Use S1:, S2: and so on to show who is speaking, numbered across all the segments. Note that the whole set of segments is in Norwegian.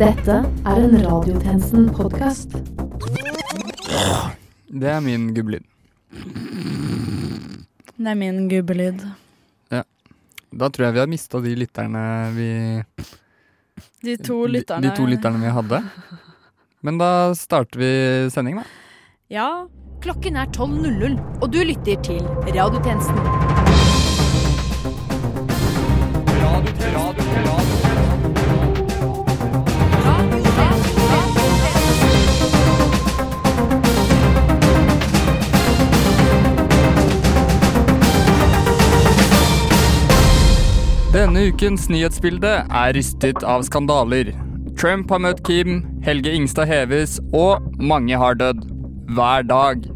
S1: Dette er en Radiotjenesten-podkast.
S2: Det er min gubbelyd.
S3: Det er min gubbelyd. Ja.
S2: Da tror jeg vi har mista de lytterne vi
S3: De to
S2: de-
S3: lytterne.
S2: De to lytterne vi hadde. Men da starter vi sending, da.
S3: Ja.
S4: Klokken er 12.00, og du lytter til Radiotjenesten.
S2: Denne ukens nyhetsbilde er rystet av skandaler. Trump har møtt Kim, Helge Ingstad heves, og mange har dødd. Hver dag.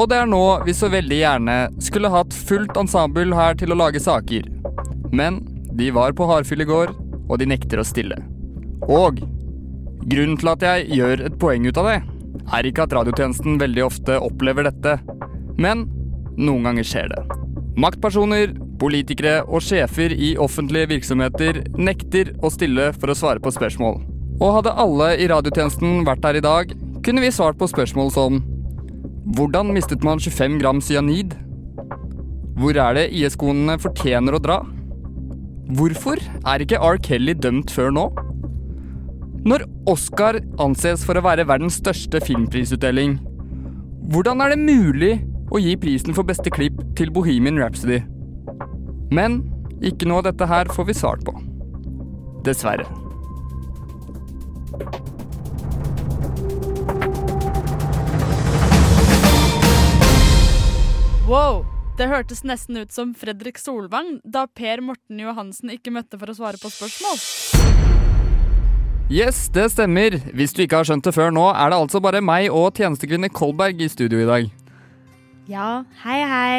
S2: Og det er nå vi så veldig gjerne skulle hatt fullt ensemble her til å lage saker. Men de var på hardfyll i går, og de nekter å stille. Og grunnen til at jeg gjør et poeng ut av det, er ikke at radiotjenesten veldig ofte opplever dette, men noen ganger skjer det. Maktpersoner, politikere og sjefer i offentlige virksomheter nekter å stille for å svare på spørsmål. Og hadde alle i radiotjenesten vært her i dag, kunne vi svart på spørsmål som Hvordan mistet man 25 gram cyanid? Hvor er det IS-konene fortjener å dra? Hvorfor er ikke R. Kelly dømt før nå? Når Oscar anses for å være verdens største filmprisutdeling, hvordan er det mulig å gi prisen for beste klipp til Bohemian Rhapsody? Men ikke noe av dette her får vi svart på. Dessverre.
S3: Wow! Det hørtes nesten ut som Fredrik Solvang da Per Morten Johansen ikke møtte for å svare på spørsmål.
S2: Yes, det stemmer. Hvis du ikke har skjønt det før nå, er det altså bare meg og tjenestekvinne Kolberg i studio i dag.
S3: Ja, hei, hei.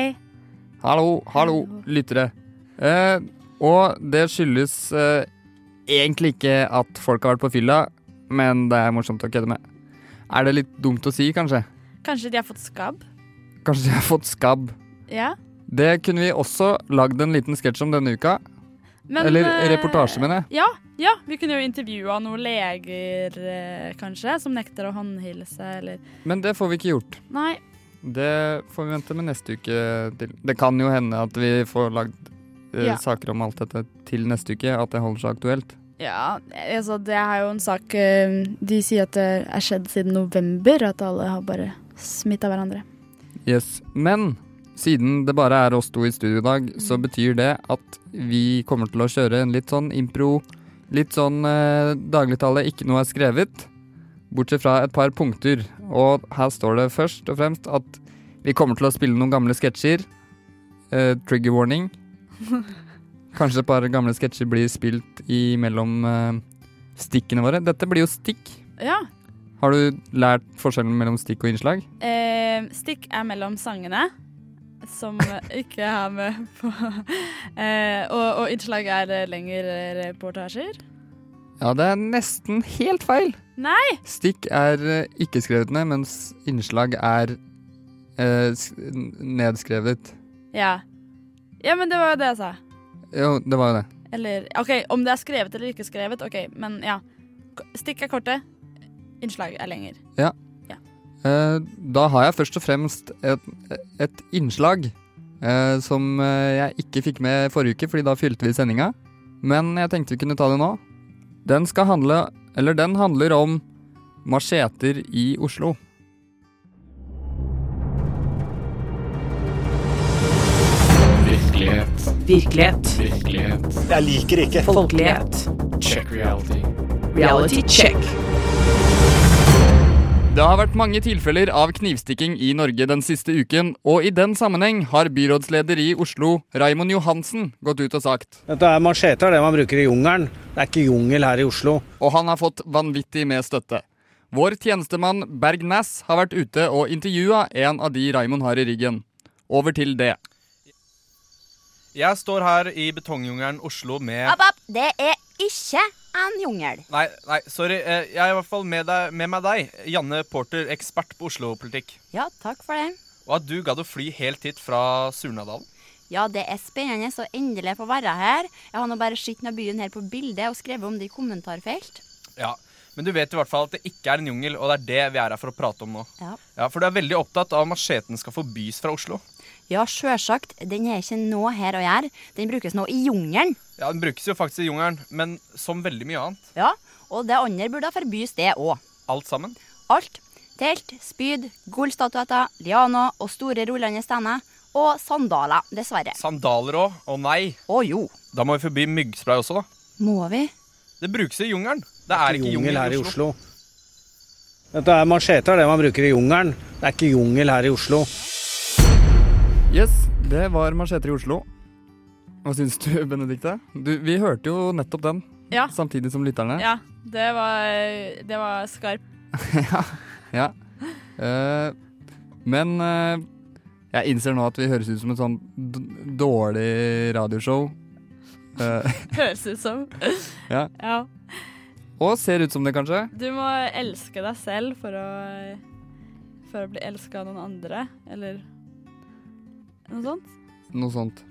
S2: Hallo, hallo, lyttere. Eh, og det skyldes eh, egentlig ikke at folk har vært på fylla, men det er morsomt å kødde med. Er det litt dumt å si, kanskje?
S3: Kanskje de har fått skabb?
S2: Kanskje de har fått skabb?
S3: Ja.
S2: Det kunne vi også lagd en liten sketsj om denne uka.
S3: Men,
S2: Eller
S3: eh,
S2: reportasje, mener jeg.
S3: Ja, ja, vi kunne jo intervjua noen leger, eh, kanskje, som nekter å håndhilse, eller
S2: Men det får vi ikke gjort.
S3: Nei.
S2: Det får vi vente med neste uke til. Det kan jo hende at vi får lagd
S3: Ja.
S2: saker om alt dette til neste uke, at det holder seg aktuelt.
S3: Ja, altså, det er jo en sak eh, De sier at det er skjedd siden november, at alle har bare smitta hverandre.
S2: Yes. Men siden det bare er oss to i studio i dag, så betyr det at vi kommer til å kjøre en litt sånn impro, litt sånn eh, dagligtale, ikke noe er skrevet, bortsett fra et par punkter. Og her står det først og fremst at vi kommer til å spille noen gamle sketsjer. Eh, trigger warning. Kanskje et par gamle sketsjer blir spilt imellom uh, stikkene våre. Dette blir jo stikk.
S3: Ja.
S2: Har du lært forskjellen mellom stikk og innslag?
S3: Eh, stikk er mellom sangene, som ikke er med på eh, og, og innslag er eh, lengre reportasjer.
S2: Ja, det er nesten helt feil.
S3: Nei!
S2: Stikk er eh, ikke skrevet ned, mens innslag er eh, nedskrevet.
S3: Ja. Ja, men det var jo det jeg sa.
S2: Jo, det var jo det.
S3: Eller OK, om det er skrevet eller ikke skrevet, OK, men ja. Stikk er kortet, innslag er lenger.
S2: Eh, da har jeg først og fremst et, et innslag eh, som eh, jeg ikke fikk med forrige uke, fordi da fylte vi sendinga. Men jeg tenkte vi kunne ta det nå. Den skal handle Eller den handler om macheter i Oslo.
S5: Virkelighet.
S6: Virkelighet.
S5: Virkelighet.
S7: Jeg liker ikke.
S6: Folkelighet.
S5: Check reality.
S6: Reality check.
S2: Det har vært mange tilfeller av knivstikking i Norge den siste uken, og i den sammenheng har byrådsleder i Oslo, Raimond Johansen, gått ut og sagt.
S7: Dette er macheter, det man bruker i jungelen. Det er ikke jungel her i Oslo.
S2: Og han har fått vanvittig med støtte. Vår tjenestemann Berg Næss har vært ute og intervjua en av de Raimond har i ryggen. Over til det.
S8: Jeg står her i betongjungelen Oslo med
S9: App, app, det er ikke en jungel.
S8: Nei, nei, sorry. eh, Jeg er i hvert fall med, deg, med meg deg, Janne Porter, ekspert på Oslo-politikk.
S9: Ja, takk for det.
S8: Og at du gadd å fly helt hit fra Surnadalen.
S9: Ja, det er spennende å endelig få være her. Jeg har nå bare sett noen byen her på bildet og skrevet om det i kommentarfelt.
S8: Ja, Men du vet i hvert fall at det ikke er en jungel, og det er det vi er her for å prate om nå.
S9: Ja.
S8: For du er veldig opptatt av at macheten skal forbys fra Oslo.
S9: Ja, sjølsagt. Den er ikke noe her å gjøre. Den brukes nå i jungelen.
S8: Ja, Den brukes jo faktisk i jungelen, men som veldig mye annet.
S9: Ja, og det andre burde forbys, det òg.
S8: Alt sammen.
S9: Alt. Telt, spyd, gullstatuetter, lianer og store rullende steiner. Og sandaler, dessverre.
S8: Sandaler òg. Å nei.
S9: Å jo.
S8: Da må vi forby myggspray også, da.
S9: Må vi?
S8: Det brukes i jungelen. Det er ikke jungel
S7: her i Oslo. Dette er macheter, det man bruker i jungelen. Det er ikke jungel her i Oslo.
S2: Yes, det var macheter i Oslo. Hva syns du, Benedikte? Du, vi hørte jo nettopp den,
S3: Ja.
S2: samtidig som lytterne.
S3: Ja, det var, det var skarp.
S2: ja. ja. Uh, men uh, jeg innser nå at vi høres ut som et sånn dårlig radioshow. Uh,
S3: Høres ut som.
S2: ja.
S3: Ja.
S2: Og ser ut som det, kanskje.
S3: Du må elske deg selv for å, for å bli elska av noen andre, eller noe sånt.
S2: Noe sånt.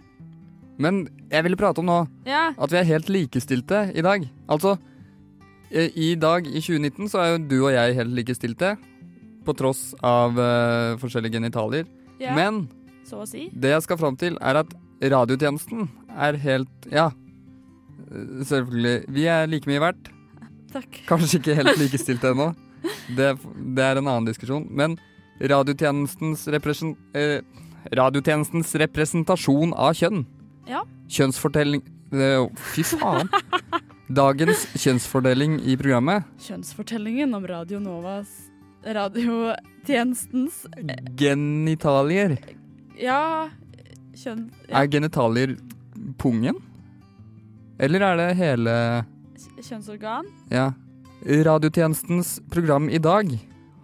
S2: Men jeg ville prate om nå
S3: Ja.
S2: at vi er helt likestilte i dag. Altså, eh, i dag i 2019 så er jo du og jeg helt likestilte. På tross av uh, forskjellige genitalier.
S3: Ja.
S2: Men
S3: Så å si.
S2: det jeg skal fram til, er at radiotjenesten er helt Ja, eh, selvfølgelig. Vi er like mye verdt.
S3: Takk.
S2: Kanskje ikke helt likestilte ennå. Det, det er en annen diskusjon. Men radiotjenestens, represen, eh, radiotjenestens representasjon av kjønn
S3: Ja.
S2: Kjønnsfortelling eh, Fy faen! Dagens kjønnsfordeling i programmet,
S3: Kjønnsfortellingen om Radio Novas Radiotjenestens
S2: genitalier
S3: Ja, kjønn... Ja,
S2: Er genitalier pungen? Eller er det hele
S3: kjønnsorgan.
S2: Ja. Radiotjenestens program i dag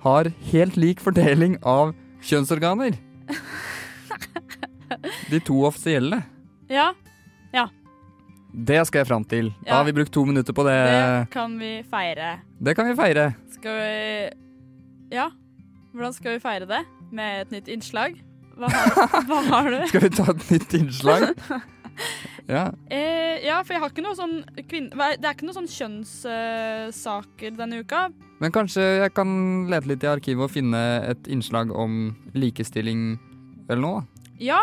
S2: har helt lik fordeling av kjønnsorganer. De to offisielle.
S3: Ja, Ja.
S2: Det skal jeg fram til. Da
S3: Ja.
S2: har vi brukt to minutter på det.
S3: det kan vi feire.
S2: Det kan vi feire.
S3: Skal vi Ja, hvordan skal vi feire det? Med et nytt innslag? Hva har, hva har du?
S2: Skal vi ta et nytt innslag? Ja.
S3: Eh, ja, for jeg har ikke noe sånn kvinne... hva- Det er ikke noe sånn kjønnssaker denne uka.
S2: Men kanskje jeg kan lete litt i arkivet og finne et innslag om likestilling eller noe? da.
S3: Ja,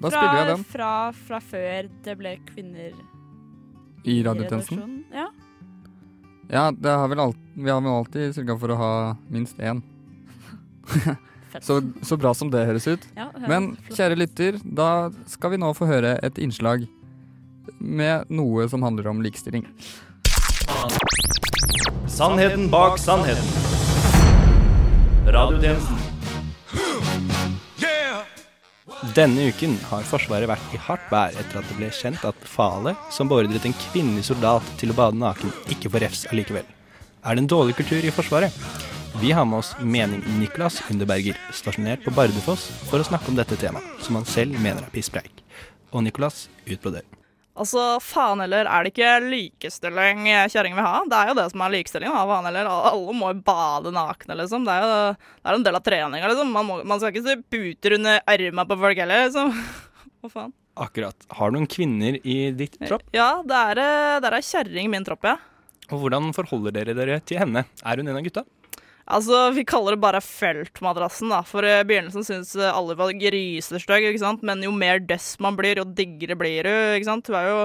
S2: Da
S3: fra,
S2: spiller jeg den
S3: Fra, fra før det ble kvinner
S2: i radiotjenesten.
S3: Ja.
S2: Ja, det har vel alt, vi har vel alltid sørga for å ha minst én. Så, så bra som det høres ut.
S3: Ja, det høres
S2: Men
S3: flott.
S2: kjære lytter, da skal vi nå få høre et innslag med noe som handler om likestilling.
S10: Sannheten bak sannheten. Radiotjenesten.
S11: Denne uken har Forsvaret vært i hardt vær etter at det ble kjent at befalet som beordret en kvinnelig soldat til å bade naken, ikke får refs allikevel. Er det en dårlig kultur i Forsvaret? Vi har med oss mening Niklas Underberger, stasjonert på Bardufoss, for å snakke om dette temaet, som han selv mener er pisspreik. Og Niklas, utbroder.
S12: Altså, faen heller, er det ikke likestilling kjerring vil ha? Det er jo det som er likestilling, da, faen heller. Alle må jo bade nakne, liksom. Det er jo det er en del av treninga, liksom. Man, må, man skal ikke se puter under armene på folk heller, liksom. Hva faen?
S11: Akkurat. Har du noen kvinner i ditt tropp?
S12: Ja, det er, eh, det er ei kjerring i min tropp, ja.
S11: Og hvordan forholder dere dere til henne? Er hun en av gutta?
S12: Altså, Vi kaller det bare feltmadrassen, da. For i begynnelsen syns alle var grisestygg, ikke sant. Men jo mer dess man blir, jo diggere blir du, ikke sant. Hun er jo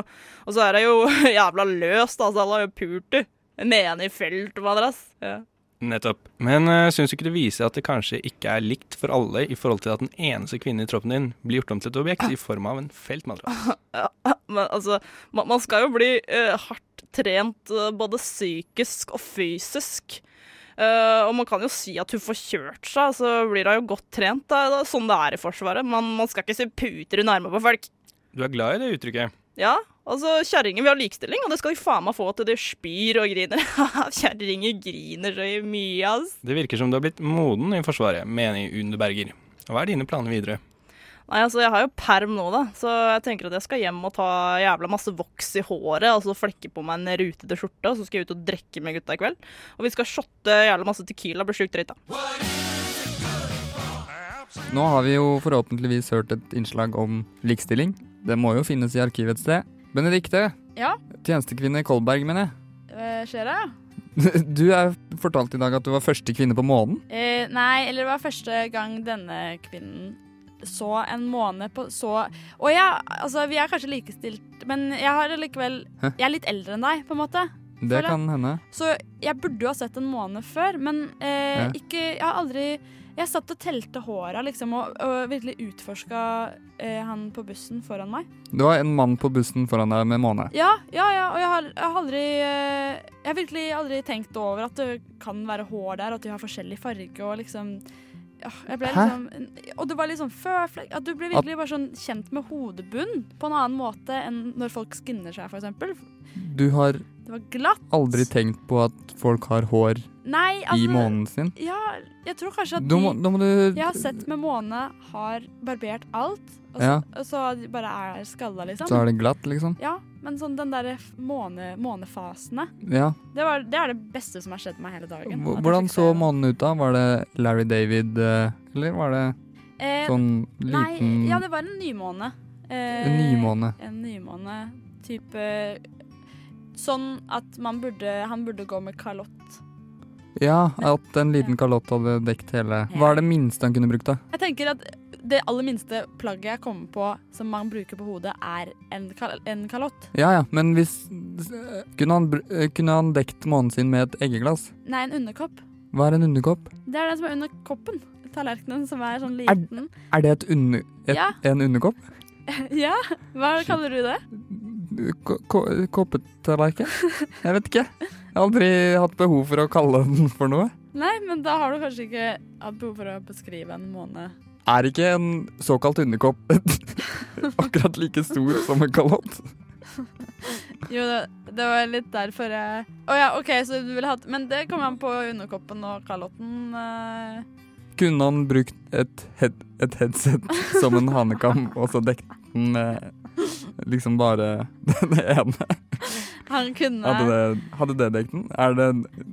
S12: Og så er hun jo jævla løs, da, så alle har jo pult henne. En i feltmadrass. Ja.
S11: Nettopp. Men uh, syns du ikke det viser at det kanskje ikke er likt for alle i forhold til at den eneste kvinnen i troppen din blir gjort om til et objekt i form av en feltmadrass?
S12: Men altså, man, man skal jo bli uh, hardt trent uh, både psykisk og fysisk. Eh, og man kan jo si at hun får kjørt seg, så blir hun jo godt trent. Er sånn det er i Forsvaret. Man, man skal ikke se puter under armene på folk.
S11: Du er glad i det uttrykket?
S12: Ja, altså kjerringer vil ha likestilling, og det skal de faen meg få til de spyr og griner. Kjerringer griner så mye, ass.
S11: Det virker som du har blitt moden i Forsvaret, mener Underberger. Hva er dine planer videre?
S12: Nei, altså, Jeg har jo perm nå, da, så jeg tenker at jeg skal hjem og ta jævla masse voks i håret og så flekke på meg en rutete skjorte, og så skal jeg ut og drikke med gutta i kveld. Og vi skal shotte jævla masse Tequila, blir sjukt drita.
S2: Nå har vi jo forhåpentligvis hørt et innslag om likestilling. Det må jo finnes i arkivet et sted. Benedikte,
S3: Ja,
S2: tjenestekvinne Kolberg, mener jeg.
S3: eh, skjer det?
S2: Du er fortalt i dag at du var første kvinne på månen.
S3: Eh, nei, eller det var første gang denne kvinnen så en måne på så Og ja, altså vi er kanskje likestilt, men jeg har
S2: allikevel
S3: Jeg er litt eldre enn deg, på en måte.
S2: Det
S3: Føler
S2: kan hende.
S3: Så jeg burde jo ha sett en måne før, men eh,
S2: Ja.
S3: ikke Jeg har aldri Jeg satt og telte håra, liksom, og, og virkelig utforska eh, han på bussen foran meg.
S2: Du har en mann på bussen foran deg med måne.
S3: Ja, ja, ja, og jeg har, jeg har aldri eh, Jeg har virkelig aldri tenkt over at det kan være hår der, og at de har forskjellig farge og liksom ja, jeg ble liksom Og det var liksom før At du ble virkelig bare sånn kjent med hodebunn på en annen måte enn når folk skinner seg, f.eks.
S2: Du har
S3: Det var glatt.
S2: aldri tenkt på at folk har hår
S3: Nei,
S2: i
S3: altså
S2: månen sin?
S3: Ja, jeg tror kanskje at
S2: Da må, må du
S3: jeg har sett med måne har barbert alt, og så,
S2: Ja.
S3: og så bare er skalla, liksom.
S2: Så er det glatt, liksom?
S3: Ja, men sånn den derre måne, månefasene
S2: Ja.
S3: det, var, det er det beste som har skjedd meg hele dagen.
S2: Hvor- Hvordan
S3: fikk
S2: så månen ut da? Var det Larry David, eh, eller var det
S3: Eh,
S2: sånn
S3: Nei, ja, det var en nymåne. Eh,
S2: En nymåne.
S3: En nymåne. Type Sånn at man burde, han burde gå med kalott.
S2: Ja, at en liten kalott hadde dekt hele Hva er det minste han kunne brukt, da?
S3: Jeg tenker at det aller minste plagget jeg kommer på som man bruker på hodet, er en, kal en kalott.
S2: Ja ja, men hvis Kunne han, kunne han dekt månen sin med et eggeglass?
S3: Nei, en underkopp.
S2: Hva er en underkopp?
S3: Det er den som er under koppen. Tallerkenen som er sånn
S2: Er,
S3: liten.
S2: er det et under, et,
S3: Ja.
S2: en underkopp?
S3: ja, hva kaller du det?
S2: Ko- Jeg vet ikke. Jeg har aldri hatt behov for å kalle den for noe.
S3: Nei, men da har du kanskje ikke hatt behov for å beskrive en måne.
S2: Er ikke en såkalt underkopp akkurat like stor som en kalott?
S3: Jo, det, det var litt derfor jeg Å ja, OK, så du ville hatt Men det kommer an på underkoppen og kalotten. Uh...
S2: Kunne han brukt et, head, et headset som en hanekam, og så dekket den med liksom bare den ene?
S3: Han kunne
S2: Hadde det, hadde det dekt den? Er det,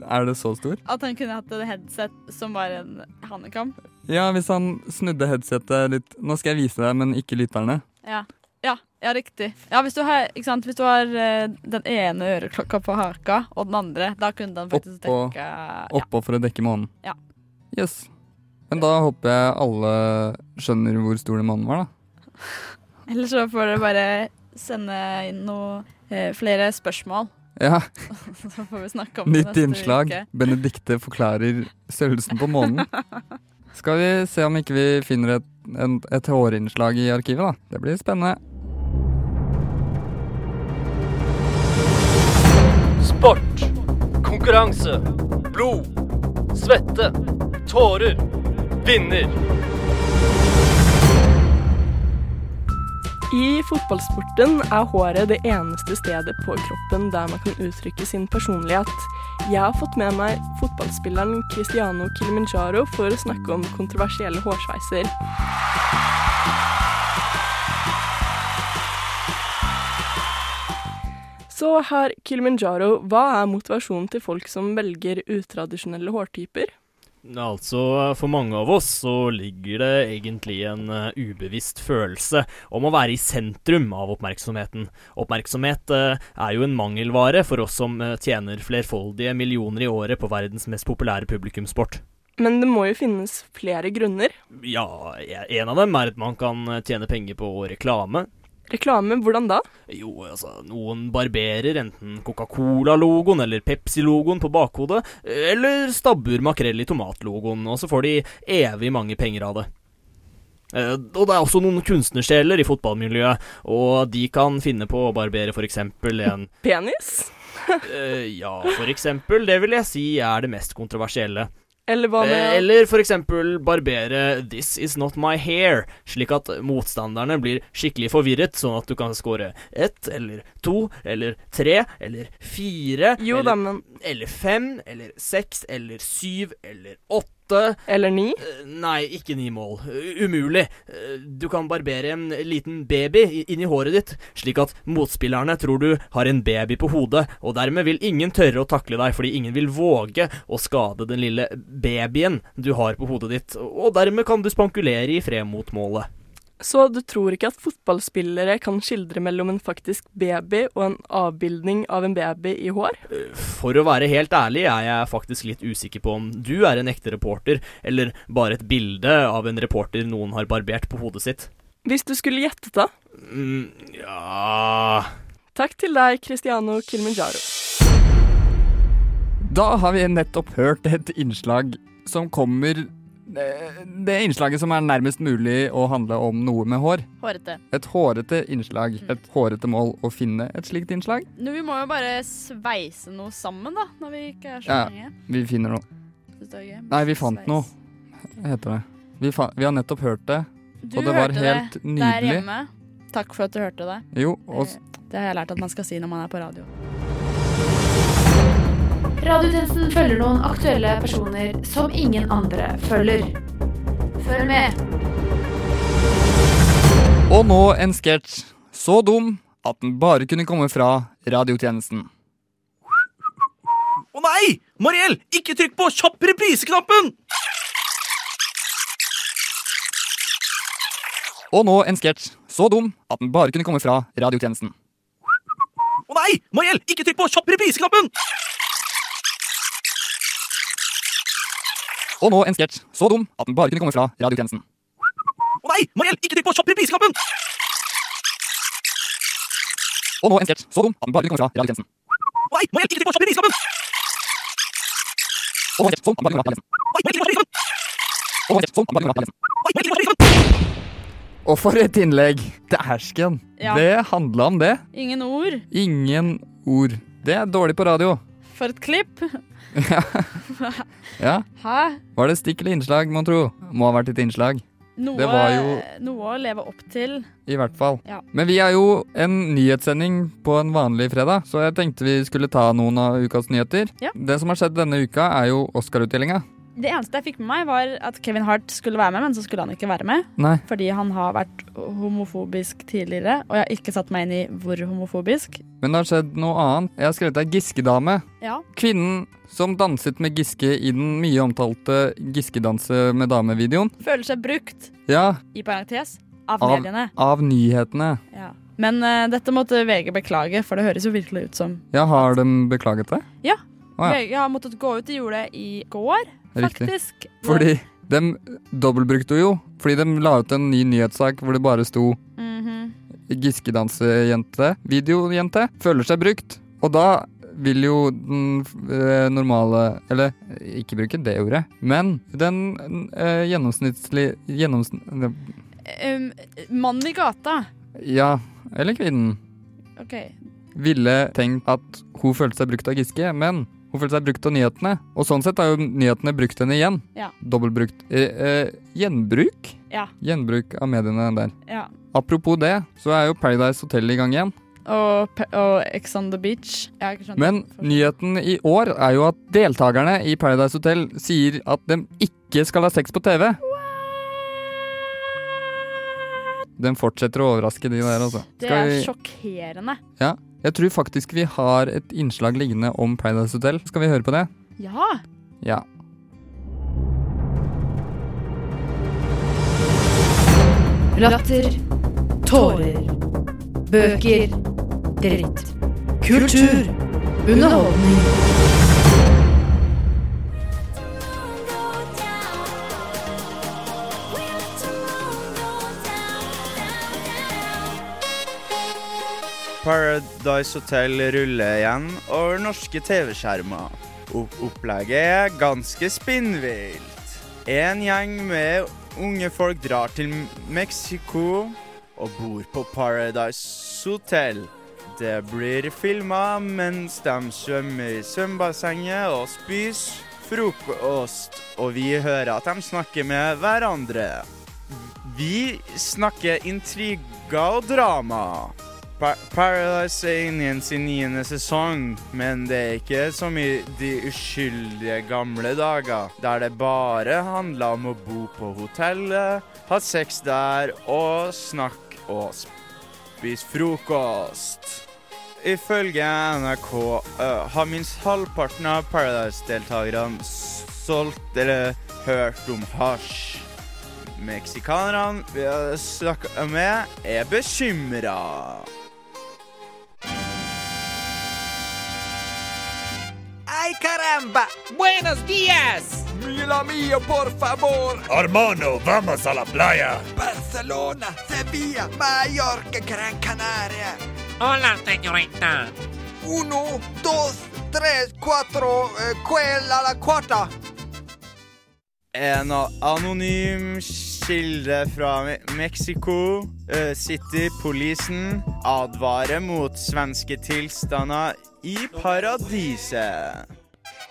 S2: er det så stor?
S3: At han kunne hatt et headset som var en hannekam.
S2: Ja, hvis han snudde headsetet litt Nå skal jeg vise deg, men ikke lytterne.
S3: Ja. Ja, ja, riktig. Ja, hvis du har, sant? Hvis du har uh, den ene øreklokka på haka og den andre, da kunne den faktisk
S2: Oppå,
S3: dekke
S2: oppå for å dekke månen.
S3: Ja.
S2: Yes. Men da håper jeg alle skjønner hvor stor den månen var, da.
S3: Eller så får dere bare sende inn noe eh, flere spørsmål.
S2: Ja.
S3: så får vi snakke om det
S2: Nytt
S3: neste
S2: innslag.
S3: uke.
S2: Benedikte forklarer størrelsen på månen. Skal vi se om ikke vi finner et, en, et hårinnslag i arkivet, da. Det blir spennende.
S10: Sport. Konkurranse. Blod. Svette. Tårer. Vinner.
S13: I fotballsporten er håret det eneste stedet på kroppen der man kan uttrykke sin personlighet. Jeg har fått med meg fotballspilleren Cristiano Kilimanjaro for å snakke om kontroversielle hårsveiser. Så herr Kilimanjaro, hva er motivasjonen til folk som velger utradisjonelle hårtyper?
S14: Altså, for mange av oss så ligger det egentlig en uh, ubevisst følelse om å være i sentrum av oppmerksomheten. Oppmerksomhet uh, er jo en mangelvare for oss som uh, tjener flerfoldige millioner i året på verdens mest populære publikumssport.
S13: Men det må jo finnes flere grunner.
S14: Ja, en av dem er at man kan tjene penger på reklame.
S13: Reklame, hvordan da?
S14: Jo, altså, noen barberer enten Coca-Cola-logoen eller Pepsi-logoen på bakhodet, eller stabber makrell i tomat-logoen, og så får de evig mange penger av det. Eh, og det er også noen kunstnersjeler i fotballmiljøet, og de kan finne på å barbere for eksempel en
S13: Penis?
S14: eh, Ja, for eksempel. Det vil jeg si er det mest kontroversielle.
S13: Eller hva med
S14: Eh, Eller for eksempel barbere 'This is not my hair', slik at motstanderne blir skikkelig forvirret, sånn at du kan score ett eller to eller tre eller fire
S13: Jo da, men
S14: eller fem eller seks eller syv eller åtte.
S13: Eller ni?
S14: Eh, Nei, ikke ni mål. Umulig. Eh, Du kan barbere en liten baby i- inni håret ditt, slik at motspillerne tror du har en baby på hodet, og dermed vil ingen tørre å takle deg, fordi ingen vil våge å skade den lille babyen du har på hodet ditt, og dermed kan du spankulere i fred mot målet.
S13: Så du tror ikke at fotballspillere kan skildre mellom en faktisk baby og en avbildning av en baby i hår?
S14: For å være helt ærlig er jeg faktisk litt usikker på om du er en ekte reporter, eller bare et bilde av en reporter noen har barbert på hodet sitt.
S13: Hvis du skulle gjettet, da?
S14: Mm, ja
S13: Takk til deg, Cristiano Kilimanjaro.
S2: Da har vi nettopp hørt et innslag som kommer eh, Det innslaget som er nærmest mulig å handle om noe med hår.
S3: Hårete.
S2: Et hårete innslag. Et hårete mål å finne et slikt innslag.
S3: Nå, vi må jo bare sveise noe sammen, da, når vi ikke er så
S2: Ja,
S3: mange.
S2: vi finner noe.
S3: Det.
S2: Nei, vi fant noe, heter det. Vi, vi har nettopp hørt det,
S3: Du
S2: og det var helt
S3: det der
S2: nydelig.
S3: hjemme. Takk for at du hørte det.
S2: Jo, og
S3: Det har jeg lært at man skal si når man er på radio.
S1: Radiotjenesten følger noen aktuelle personer som ingen andre følger. Følg med.
S2: Og nå en sketsj så dum at den bare kunne komme fra radiotjenesten.
S8: Å nei! Mariell, ikke trykk på kjapp reprise-knappen!
S2: Og nå en sketsj så dum at den bare kunne komme fra radiotjenesten.
S8: Å nei! Mariell, ikke trykk på kjapp reprise-knappen!
S2: Og nå en sketsj så dum at den bare kunne komme fra radiotjenesten.
S8: Å nei! Mariell, ikke trykk på kjapp reprise-knappen!
S2: Og nå en sketsj så dum at den bare kunne komme fra radiotjenesten.
S8: Å nei! Mariell, ikke trykk på kjapp reprise-knappen!
S2: Og nå en sketsj så dum at den bare kunne komme fra radiotjenesten.
S8: Oi, Mariell, ikke trykk på kjapp
S2: Og nå en sketsj så dum at den bare kunne komme fra radiotjenesten. Og for et innlegg! Dæsken!
S3: Ja.
S2: Det handla om det.
S3: Ingen ord.
S2: Ingen ord. Det er dårlig på radio.
S3: For et klipp.
S2: Ja.
S3: Hæ?
S2: Var det stikk eller innslag, mon tro? Må ha vært et innslag.
S3: Noe,
S2: Det var jo
S3: noe å leve opp til.
S2: I hvert fall.
S3: Ja.
S2: Men vi er jo en nyhetssending på en vanlig fredag, så jeg tenkte vi skulle ta noen av ukas nyheter.
S3: Ja.
S2: Det som har skjedd denne uka, er jo Oscar-utdelinga.
S3: Det eneste jeg fikk med meg, var at Kevin Hart skulle være med, men så skulle han ikke være med.
S2: Nei.
S3: Fordi han har vært homofobisk tidligere, og jeg har ikke satt meg inn i hvor homofobisk.
S2: Men det har skjedd noe annet. Jeg har skrevet ei Giske-dame.
S3: Ja.
S2: Kvinnen som danset med Giske i den mye omtalte Giske-danse med dame-videoen.
S3: Føler seg brukt,
S2: Ja,
S3: i parentes, av,
S2: av,
S3: mediene.
S2: av nyhetene.
S3: Ja. Men uh, dette måtte VG beklage, for det høres jo virkelig ut som
S2: Ja, har de beklaget det?
S3: Ja.
S2: Å, ja.
S3: VG har måttet gå ut. i jordet i går,
S2: Riktig.
S3: faktisk.
S2: Fordi de dobbeltbrukte jo. Fordi de la ut en ny nyhetssak hvor det bare sto
S3: mm -hmm.
S2: Giskedansejente, videojente, føler seg brukt. Og da vil jo den eh, normale Eller ikke bruke det ordet, men den eh, gjennomsnittlig gjennomsn...
S3: Um, Mannen i gata.
S2: Ja, eller kvinnen.
S3: OK.
S2: Ville tenkt at hun følte seg brukt av Giske, men hun følte seg brukt av nyhetene. Og sånn sett har jo nyhetene brukt henne igjen.
S3: Ja.
S2: Dobbeltbrukt. Eh, eh, gjenbruk?
S3: Ja.
S2: Gjenbruk av mediene der.
S3: Ja.
S2: Apropos det, så er jo Paradise Hotel i gang igjen.
S3: Og, og Ex on the Beach.
S2: Men nyheten i år er jo at deltakerne i Paradise Hotel sier at de ikke skal ha sex på TV. What? Den fortsetter å overraske de der, altså.
S3: Det er
S2: vi-
S3: sjokkerende.
S2: Ja. Jeg tror faktisk vi har et innslag liggende om Paradise Hotel. Skal vi høre på det?
S3: Ja.
S2: Ja.
S1: Latter. Tårer. Bøker. Dritt. Kultur. Underholdning.
S15: Paradise Hotel ruller igjen over norske TV-skjermer. Opplegget er ganske spinnvilt. En gjeng med unge folk drar til Mexico og bor på Paradise Hotel. Det blir filma mens de svømmer i svømmebassenget og spiser frokost, og vi hører at de snakker med hverandre. Vi snakker intriger og drama. Pa Paradise er inne i sin niende sesong, men det er ikke som i de uskyldige gamle dager, der det bare handla om å bo på hotellet, ha sex der og snakke og spise frokost. Ifølge NRK uh, har minst halvparten av Paradise-deltakerne solgt eller hørt om hasj. Meksikanerne vi har snakka med, er bekymra.
S16: ¡Ay caramba! ¡Buenos días!
S17: Mila mía, por favor. Hermano, vamos a la playa.
S16: Barcelona, Sevilla, Mallorca, Gran Canaria.
S18: Hola, señorita.
S16: Uno, dos, tres, cuatro. Eh, cuela la cuarta?
S15: En anonym kilde fra Mexico eh, City-polisen advarer mot svenske tilstander i paradiset.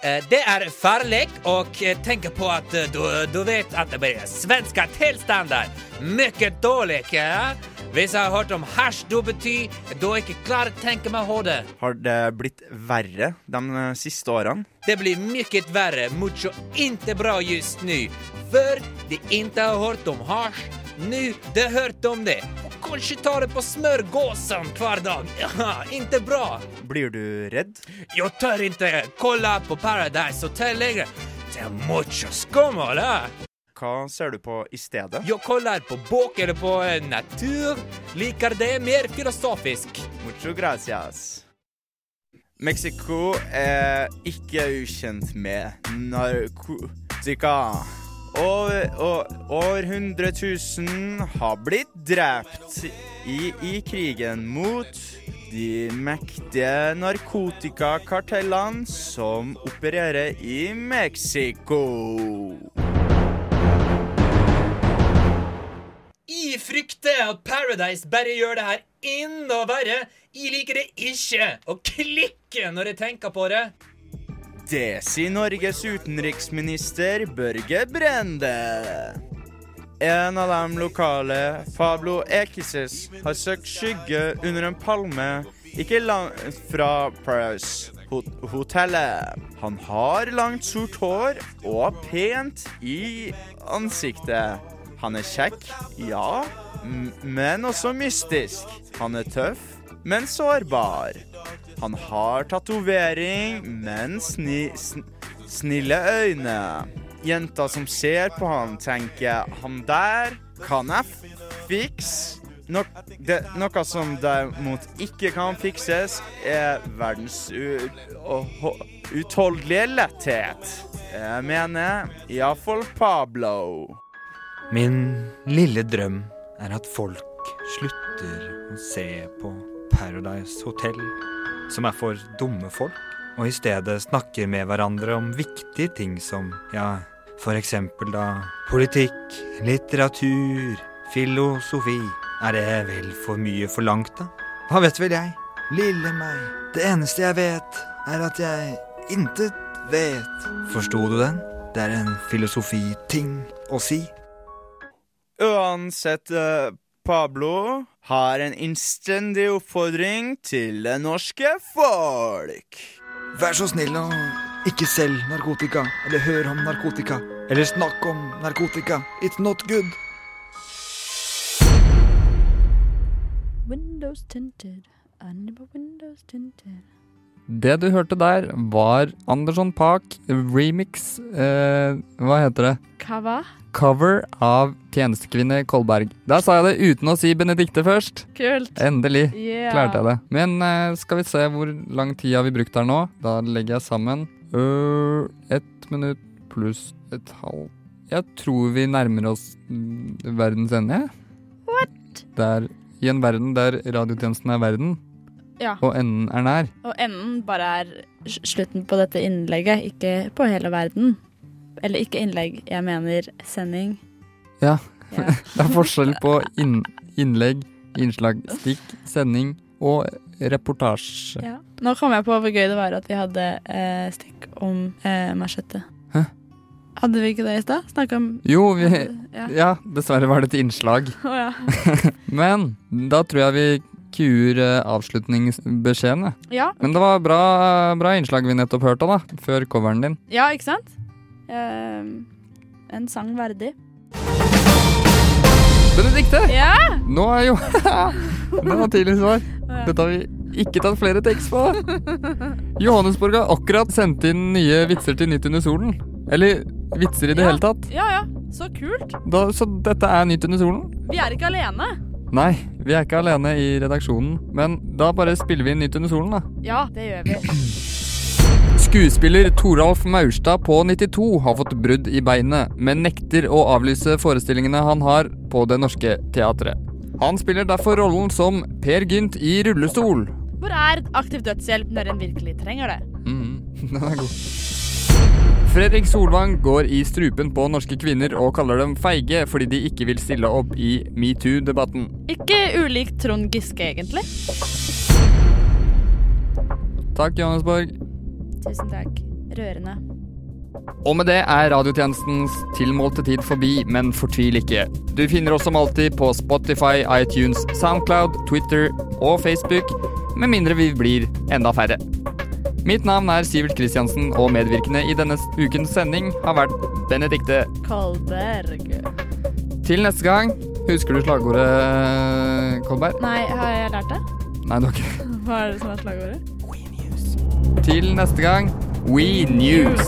S19: Eh, Det er farlig å tenke på att eh, du, du vet at det blir svenske tilstander. Mye dårlig. Ja? Hvis jeg har hørt om hasj, du betyr da ikke klar å tenke meg hodet.
S15: Har det blitt verre de eh, siste årene?
S19: Det blir mye verre. mucho inte bra just nu. Før de ikke har hørt om hasj. Nå de hört om det. Och ta det på smørgåsen hver dag. Ja, inte bra.
S15: Blir du redd?
S19: Jeg tør ikke kolla på Paradise Hotel lenger. Det er mucho skum.
S15: Hva ser du på i stedet?
S19: Jeg koller på bok eller på eh, natur. Liker det mer filosofisk.
S15: Mucho gracias. Mexico er ikke ukjent med narkotika. Og over 100 000 har blitt drept i, i krigen mot de mektige narkotikakartellene som opererer i Mexico.
S19: Jeg frykter at Paradise bare gjør det her enda verre. Jeg liker det ikke å klikke når jeg tenker på det.
S15: Det sier Norges utenriksminister Børge Brende. En av de lokale, Pablo Ekises, har søkt skygge under en palme ikke langt fra hot hotellet. Han har langt, sort hår og pent i ansiktet. Han er kjekk, ja, men også mystisk. Han er tøff, men sårbar. Han har tatovering, men sni, sn, snille øyne. Jenta som ser på han, tenker han der kan jeg fikse. No, det, noe som derimot ikke kan fikses, er verdens uutholdelige utholdelige letthet. Jeg mener iallfall Pablo.
S20: Min lille drøm er at folk slutter å se på Paradise Hotel, som er for dumme folk, og i stedet snakker med hverandre om viktige ting som, ja, for eksempel da politikk, litteratur, filosofi. Er det vel for mye forlangt, da? Hva vet vel jeg? Lille meg. Det eneste jeg vet, er at jeg intet vet. Forsto du den? Det er en filosofiting å si.
S15: Uansett, eh, Pablo har en innstendig oppfordring til det norske folk.
S20: Vær så snill å ikke selg narkotika, eller hør om narkotika, eller snakk om narkotika. It's not good.
S3: Windows tinted, under windows tinted.
S2: Det du hørte der, var Andersson Park remix eh, Hva heter det?
S3: Hva?
S2: Cover av Tjenestekvinne Kolberg. Der sa jeg det uten å si Benedikte først.
S3: Kult.
S2: Endelig
S3: Yeah.
S2: klarte jeg det. Men eh, skal vi se hvor lang tid har vi brukt her nå? Da legger jeg sammen uh, ett minutt pluss et halvt Jeg tror vi nærmer oss mm, verdens ende.
S3: What?
S2: Der, I en verden der radiotjenesten er verden,
S3: Ja.
S2: og enden er nær.
S3: Og enden bare er slutten på dette innlegget, ikke på hele verden. Eller ikke innlegg, jeg mener sending.
S2: Ja.
S3: Ja.
S2: det er forskjell på inn, innlegg, innslag, stikk, sending og reportasje.
S3: Ja. Nå kom jeg på hvor gøy det var at vi hadde eh, stikk om eh, machete.
S2: Hæ?
S3: Hadde vi ikke det i stad? Snakka om
S2: Jo, vi
S3: Ja.
S2: Ja, dessverre var det et innslag.
S3: Oh, ja.
S2: Men da tror jeg vi kuer avslutningsbeskjedene.
S3: Ja.
S2: Men det var bra, bra innslag vi nettopp hørte, da. Før coveren din.
S3: ja, ikke sant? Uh, en sang verdig.
S2: Benedicte!
S3: Ja!
S2: Nå er jo Det var tidlig svar. Dette har vi ikke tatt flere tekst på. Johannesborg har akkurat sendt inn nye vitser til Nytt under solen. Eller vitser i det hele tatt.
S3: Ja, ja. Så kult.
S2: Da, så dette er Nytt under solen?
S3: Vi er ikke alene.
S2: Nei, vi er ikke alene i redaksjonen. Men da bare spiller vi inn Nytt under solen, da.
S3: Ja, det gjør vi.
S2: Skuespiller Toralf Maurstad på 92 har fått brudd i beinet, men nekter å avlyse forestillingene han har på Det Norske Teatret. Han spiller derfor rollen som Per Gynt i rullestol.
S3: Hvor er aktiv dødshjelp når en virkelig trenger det?
S2: Mm, den er god. Fredrik Solvang går i strupen på norske kvinner og kaller dem feige fordi de ikke vil stille opp i metoo-debatten.
S3: Ikke ulikt Trond Giske, egentlig.
S2: Takk, Johannesborg.
S3: Tusen takk. Rørende.
S2: Og med det er radiotjenestens tilmålte tid forbi, men fortvil ikke. Du finner oss som alltid på Spotify, iTunes, Soundcloud, Twitter og Facebook, med mindre vi blir enda færre. Mitt navn er Sivert Kristiansen, og medvirkende i denne ukens sending har vært Benedikte.
S3: Kolberg.
S2: Til neste gang, husker du slagordet, Kolberg?
S3: Nei, har jeg lært det?
S2: Nei, du har ikke
S3: Hva er det som er slagordet? We News.
S2: Til neste gang, We News.